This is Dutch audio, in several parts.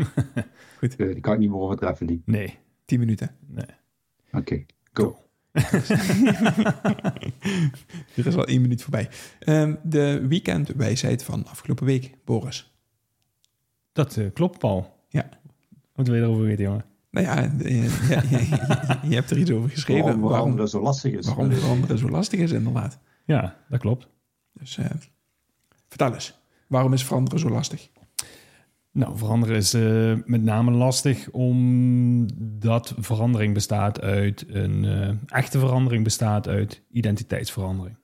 Eh, die kan ik niet meer overtreffen, die. Nee, 10 minuten. nee. Oké, go. Er is al één minuut voorbij. Ehm, de weekendwijsheid van afgelopen week, Boris. Dat eh, klopt, Paul. Ja. Wat wil je erover weten, jongen? Nou ja, eh, ja, je, je- je hebt er iets over geschreven. Waarom, waarom waarom, dat zo lastig is. waarom veranderen zo lastig is, inderdaad. Ja, dat klopt. Dus eh, vertel eens, waarom is veranderen zo lastig? Nou, veranderen is eh, met name lastig omdat verandering bestaat uit een eh, echte verandering bestaat uit identiteitsverandering.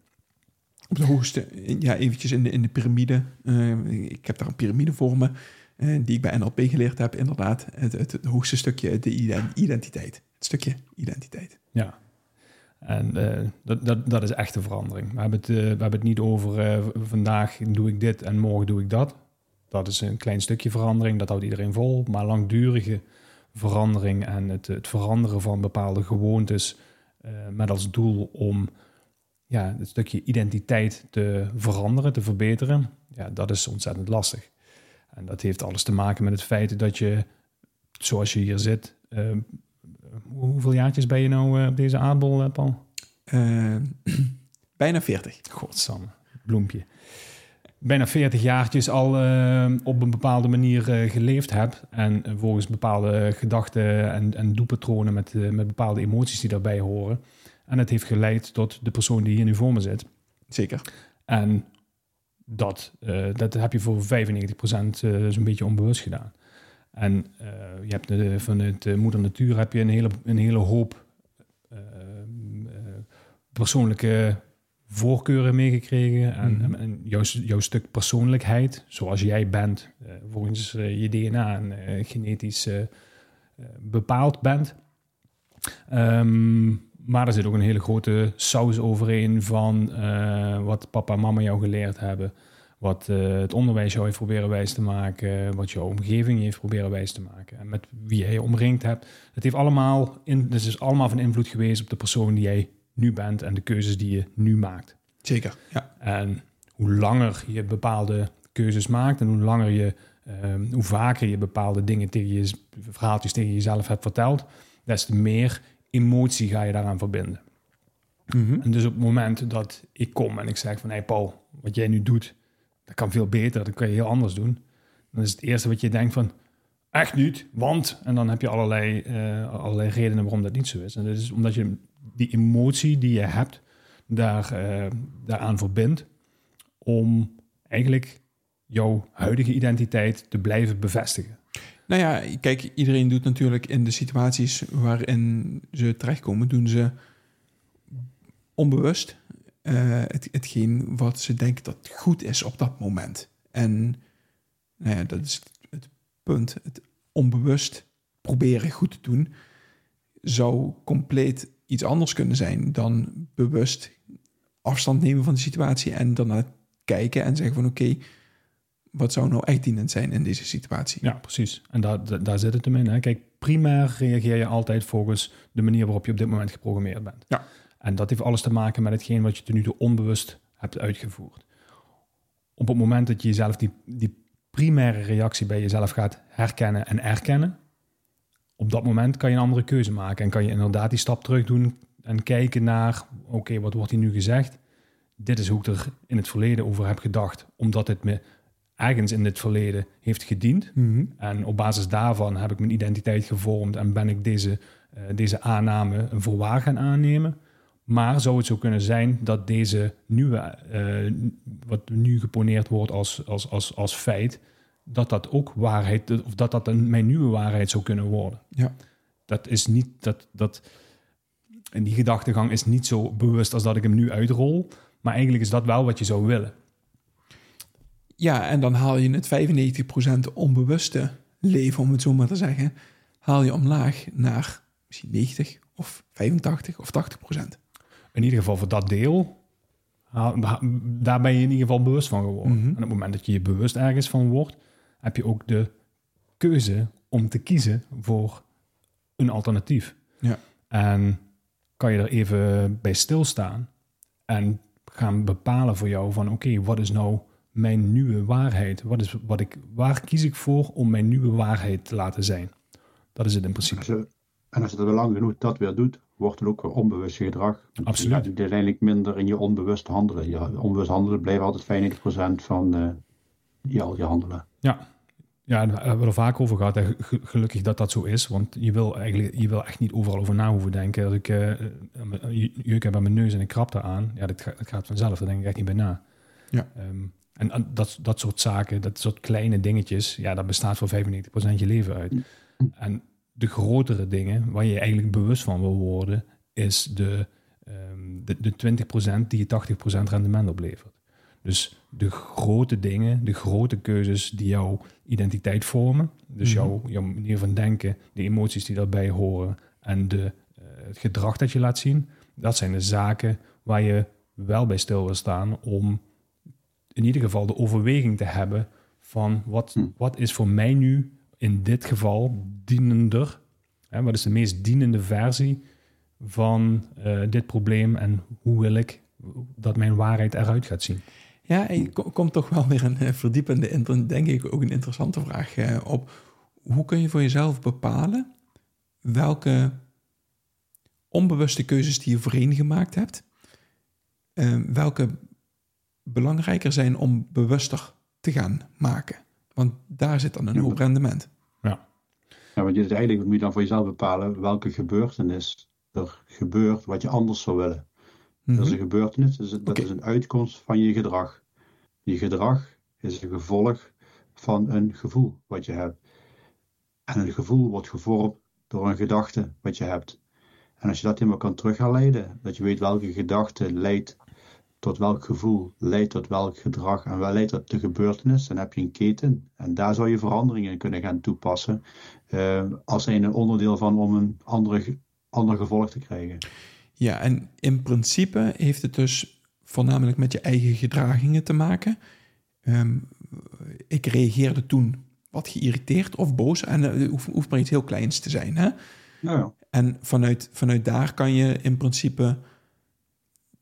Op de hoogste, ja, eventjes in de, in de piramide. Eh, ik heb daar een piramide voor me, die ik bij NLP geleerd heb. Inderdaad, het, het, het hoogste stukje, de iden- identiteit. Het stukje identiteit. Ja. En dat, dat, dat is echte verandering. We hebben het, we hebben het niet over vandaag doe ik dit en morgen doe ik dat. Dat is een klein stukje verandering, dat houdt iedereen vol. Maar langdurige verandering en het, het veranderen van bepaalde gewoontes eh, met als doel om ja, het stukje identiteit te veranderen, te verbeteren, ja, dat is ontzettend lastig. En dat heeft alles te maken met het feit dat je, zoals je hier zit, eh, hoe- hoeveel jaartjes ben je nou eh, op deze aardbol, Paul? Bijna 40. Godsamme, bloempje. Bijna 40 jaartjes al eh, op een bepaalde manier eh, geleefd hebt. En eh, volgens bepaalde gedachten en, en doepatronen met, met bepaalde emoties die daarbij horen. En het heeft geleid tot de persoon die hier nu voor me zit. Zeker. En dat, dat heb je voor 95% eh, zo'n beetje onbewust gedaan. En je hebt vanuit moeder natuur heb je een hele, een hele hoop persoonlijke voorkeuren meegekregen. En, Mhm. en jouw, jouw stuk persoonlijkheid, zoals jij bent, eh, volgens eh, je DNA en eh, genetisch bepaald bent. Ehm, maar er zit ook een hele grote saus overheen van wat papa en mama jou geleerd hebben. Wat het onderwijs jou heeft proberen wijs te maken. Wat jouw omgeving je heeft proberen wijs te maken. En met wie jij je omringd hebt. Het heeft allemaal, in, dus is allemaal van invloed geweest op de persoon die jij nu bent. En de keuzes die je nu maakt. Zeker, ja. En hoe langer je bepaalde keuzes maakt en hoe langer je, ehm, hoe vaker je bepaalde dingen tegen je, verhaaltjes tegen jezelf hebt verteld, des te meer emotie ga je daaraan verbinden. Mhm. En dus op het moment dat ik kom en ik zeg van, hé hey Paul, wat jij nu doet, dat kan veel beter, dat kan je heel anders doen. Dan is het eerste wat je denkt van, echt niet, want, en dan heb je allerlei, eh, allerlei redenen waarom dat niet zo is. En dat is omdat je die emotie die je hebt, daar, eh, daaraan verbindt om eigenlijk jouw huidige identiteit te blijven bevestigen. Nou ja, kijk, iedereen doet natuurlijk in de situaties waarin ze terechtkomen, doen ze onbewust eh, het, hetgeen wat ze denken dat goed is op dat moment. En nou ja, dat is het, het punt. Het onbewust proberen goed te doen zou compleet iets anders kunnen zijn dan bewust afstand nemen van de situatie en daarna kijken en zeggen van oké, wat zou nou echt dienend zijn in deze situatie? Ja, precies. En daar, daar, daar zit het hem in. Hè. Kijk, primair reageer je altijd volgens de manier waarop je op dit moment geprogrammeerd bent. Ja. En dat heeft alles te maken met hetgeen wat je tot nu toe onbewust hebt uitgevoerd. Op het moment dat je jezelf die, die primaire reactie bij jezelf gaat herkennen en erkennen, op dat moment kan je een andere keuze maken en kan je inderdaad die stap terug doen en kijken naar, oké, wat wordt hier nu gezegd? Dit is hoe ik er in het verleden over heb gedacht, omdat het me ergens in het verleden heeft gediend. Mhm. En op basis daarvan heb ik mijn identiteit gevormd en ben ik deze eh, deze aanname voor waar gaan aannemen. Maar zou het zo kunnen zijn dat deze nieuwe, eh, wat nu geponeerd wordt als, als, als, als feit, dat dat ook waarheid, of dat dat een, mijn nieuwe waarheid zou kunnen worden. Ja. Dat is niet, dat, dat, en die gedachtegang is niet zo bewust als dat ik hem nu uitrol, maar eigenlijk is dat wel wat je zou willen. Ja, en dan haal je het 95% onbewuste leven, om het zo maar te zeggen, haal je omlaag naar misschien 90 of 85 of 80%. In ieder geval voor dat deel, daar ben je in ieder geval bewust van geworden. Mhm. En op het moment dat je je bewust ergens van wordt, heb je ook de keuze om te kiezen voor een alternatief. Ja. En kan je er even bij stilstaan en gaan bepalen voor jou van oké, wat is nou mijn nieuwe waarheid? Wat is, wat ik, waar kies ik voor om mijn nieuwe waarheid te laten zijn? Dat is het in principe. Als je, en als je dat lang genoeg dat weer doet, wordt het ook weer onbewust gedrag. Absoluut. Je gaat uiteindelijk minder in je onbewust handelen. Je onbewust handelen blijft altijd 95% van eh, je, al je handelen. Ja, ja daar hebben we er vaak over gehad. Gelukkig dat dat zo is. Want je wil eigenlijk je wil echt niet overal over na hoeven denken. Als ik eh, een jeuk heb aan mijn neus en ik krap aan, ja, dat, gaat- dat gaat vanzelf. Daar denk ik echt niet bij na. Ja. Ehm, en, en dat, dat soort zaken, dat soort kleine dingetjes, ja, dat bestaat voor 95% je leven uit. En de grotere dingen, waar je eigenlijk bewust van wil worden, is de, ehm, de, de 20% die je 80% rendement oplevert. Dus de grote dingen, de grote keuzes die jouw identiteit vormen. Dus Mhm. jouw, jouw manier van denken, de emoties die daarbij horen en de, eh, het gedrag dat je laat zien. Dat zijn de zaken waar je wel bij stil wil staan om in ieder geval de overweging te hebben van wat, Hm. wat is voor mij nu in dit geval dienender? Hè, wat is de meest dienende versie van eh, dit probleem en hoe wil ik dat mijn waarheid eruit gaat zien? Ja, en ko- komt toch wel weer een eh, verdiepende, denk ik, ook een interessante vraag eh, op. Hoe kun je voor jezelf bepalen welke onbewuste keuzes die je voorheen gemaakt hebt, eh, welke belangrijker zijn om bewuster te gaan maken? Want daar zit dan een Ja, hoop rendement. Ja, want je, uiteindelijk moet je dan voor jezelf bepalen welke gebeurtenis er gebeurt wat je anders zou willen. Dat is Mhm. een gebeurtenis, dus dat is een uitkomst van je gedrag. Je gedrag is een gevolg van een gevoel wat je hebt. En een gevoel wordt gevormd door een gedachte wat je hebt. En als je dat helemaal kan terug gaan leiden, dat je weet welke gedachte leidt tot welk gevoel, leidt tot welk gedrag en wel leidt tot de gebeurtenis, dan heb je een keten. En daar zou je veranderingen in kunnen gaan toepassen, eh, als een onderdeel van om een andere, ander gevolg te krijgen. Ja, en in principe heeft het dus voornamelijk met je eigen gedragingen te maken. Ehm, ik reageerde toen wat geïrriteerd of boos en eh, het hoeft, hoeft maar iets heel kleins te zijn. Hè? Nou ja, En vanuit, vanuit daar kan je in principe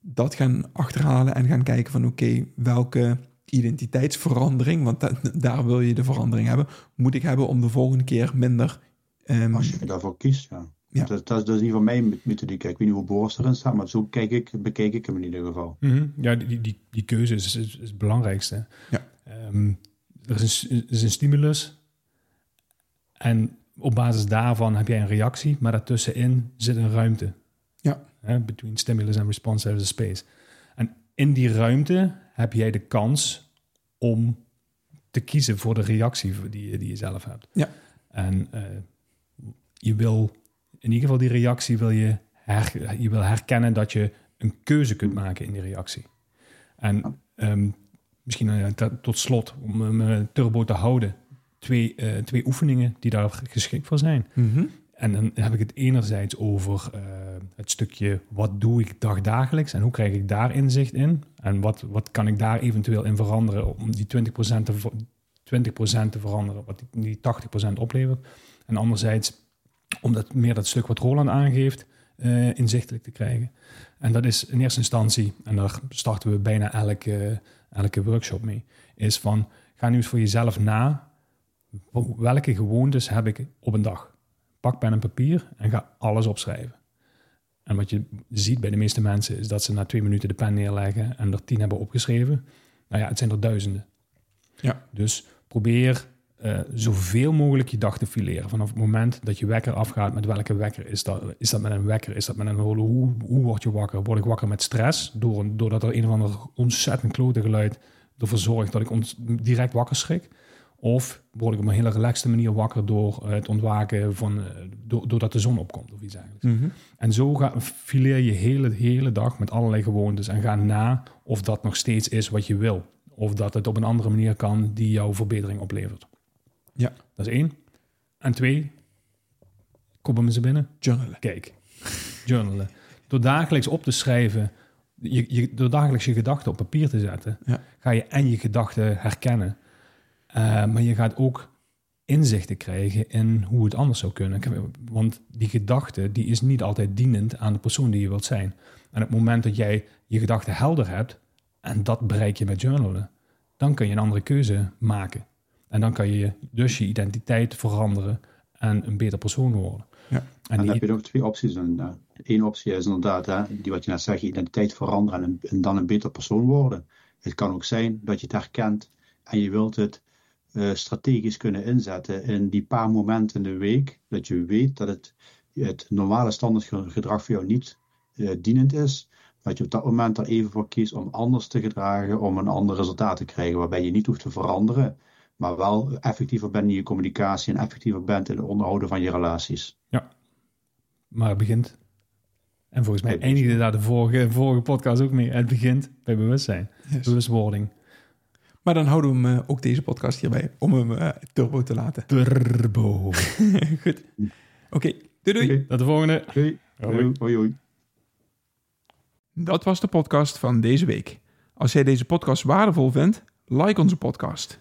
dat gaan achterhalen en gaan kijken van oké, welke identiteitsverandering, want da- daar wil je de verandering hebben, moet ik hebben om de volgende keer minder... ehm, als je daarvoor kiest, ja. Ja. Dat, dat, is- dat is in ieder geval mijn methodiek. Ik weet niet hoe Boris erin staat, maar zo kijk ik, bekijk ik hem in ieder geval. Mhm. Ja, die, die, die keuze is, is, is het belangrijkste. Ja. Ehm, er is een, er is een stimulus en op basis daarvan heb jij een reactie, maar daartussenin zit een ruimte. Ja. Hè, between stimulus en response there is a space. En in die ruimte heb jij de kans om te kiezen voor de reactie die, je- die je zelf hebt. Ja. En eh, je wil in ieder geval die reactie wil je, her, je wil herkennen dat je een keuze kunt maken in die reactie. En ehm, misschien eh, t- tot slot, om eh, turbo te houden, twee, eh, twee oefeningen die daar geschikt voor zijn. mhm. En dan heb ik het enerzijds over eh, het stukje wat doe ik dagdagelijks en hoe krijg ik daar inzicht in? En wat, wat kan ik daar eventueel in veranderen om die 20% te, ver- 20% te veranderen, wat die, die 80% oplevert. En anderzijds om dat, meer dat stuk wat Roland aangeeft eh, inzichtelijk te krijgen. En dat is in eerste instantie, en daar starten we bijna elke, elke workshop mee, is van ga nu eens voor jezelf na, welke gewoontes heb ik op een dag? pak pen en papier en ga alles opschrijven. En wat je ziet bij de meeste mensen is dat ze na twee minuten de pen neerleggen en er tien hebben opgeschreven. Nou ja, het zijn er duizenden. Ja. Dus probeer eh, zoveel mogelijk je dag te fileren. Vanaf het moment dat je wekker afgaat, met welke wekker is dat? Is dat met een wekker? Is dat met een? Hoe, hoe word je wakker? Word ik wakker met stress? Door, een- doordat er een of ander ontzettend klote geluid ervoor zorgt dat ik ons direct wakker schrik? Of word ik op een hele relaxte manier wakker door eh, het ontwaken van, eh, do- doordat de zon opkomt of iets dergelijks? Mhm. En zo ga, fileer je hele, hele dag met allerlei gewoontes en ga na of dat nog steeds is wat je wil. Of dat het op een andere manier kan die jouw verbetering oplevert. Ja. Dat is één. En twee, hem eens binnen. Journalen. Kijk, journalen. Door dagelijks op te schrijven, je, je, door dagelijks je gedachten op papier te zetten, Ja. ga je en je gedachten herkennen. Eh, maar je gaat ook inzichten krijgen in hoe het anders zou kunnen. Want die gedachte die is niet altijd dienend aan de persoon die je wilt zijn. En op het moment dat jij je gedachten helder hebt, en dat bereik je met journalen, dan kun je een andere keuze maken. En dan kan je dus je identiteit veranderen en een beter persoon worden. Ja. En En dan die- heb je nog twee opties. Eén optie is inderdaad, hè, die wat je net zegt, je identiteit veranderen en, dan een beter persoon worden. Het kan ook zijn dat je het herkent en je wilt het eh, strategisch kunnen inzetten in die paar momenten in de week, dat je weet dat het, het normale standaard ge- gedrag voor jou niet eh, dienend is. Dat je op dat moment er even voor kiest om anders te gedragen, om een ander resultaat te krijgen, waarbij je niet hoeft te veranderen, maar wel effectiever bent in je communicatie en effectiever bent in het onderhouden van je relaties. Maar het begint. En volgens mij eindigde daar de vorige, vorige podcast ook mee. Het begint bij bewustzijn, Yes. bewustwording. Maar dan houden we hem eh, ook deze podcast hierbij om hem eh, turbo te laten. Turbo. Goed. Oké, doei doei. Oké. Tot de volgende. Hoi. Hoi. Hoi, hoi. Dat was de podcast van deze week. Als jij deze podcast waardevol vindt, like onze podcast.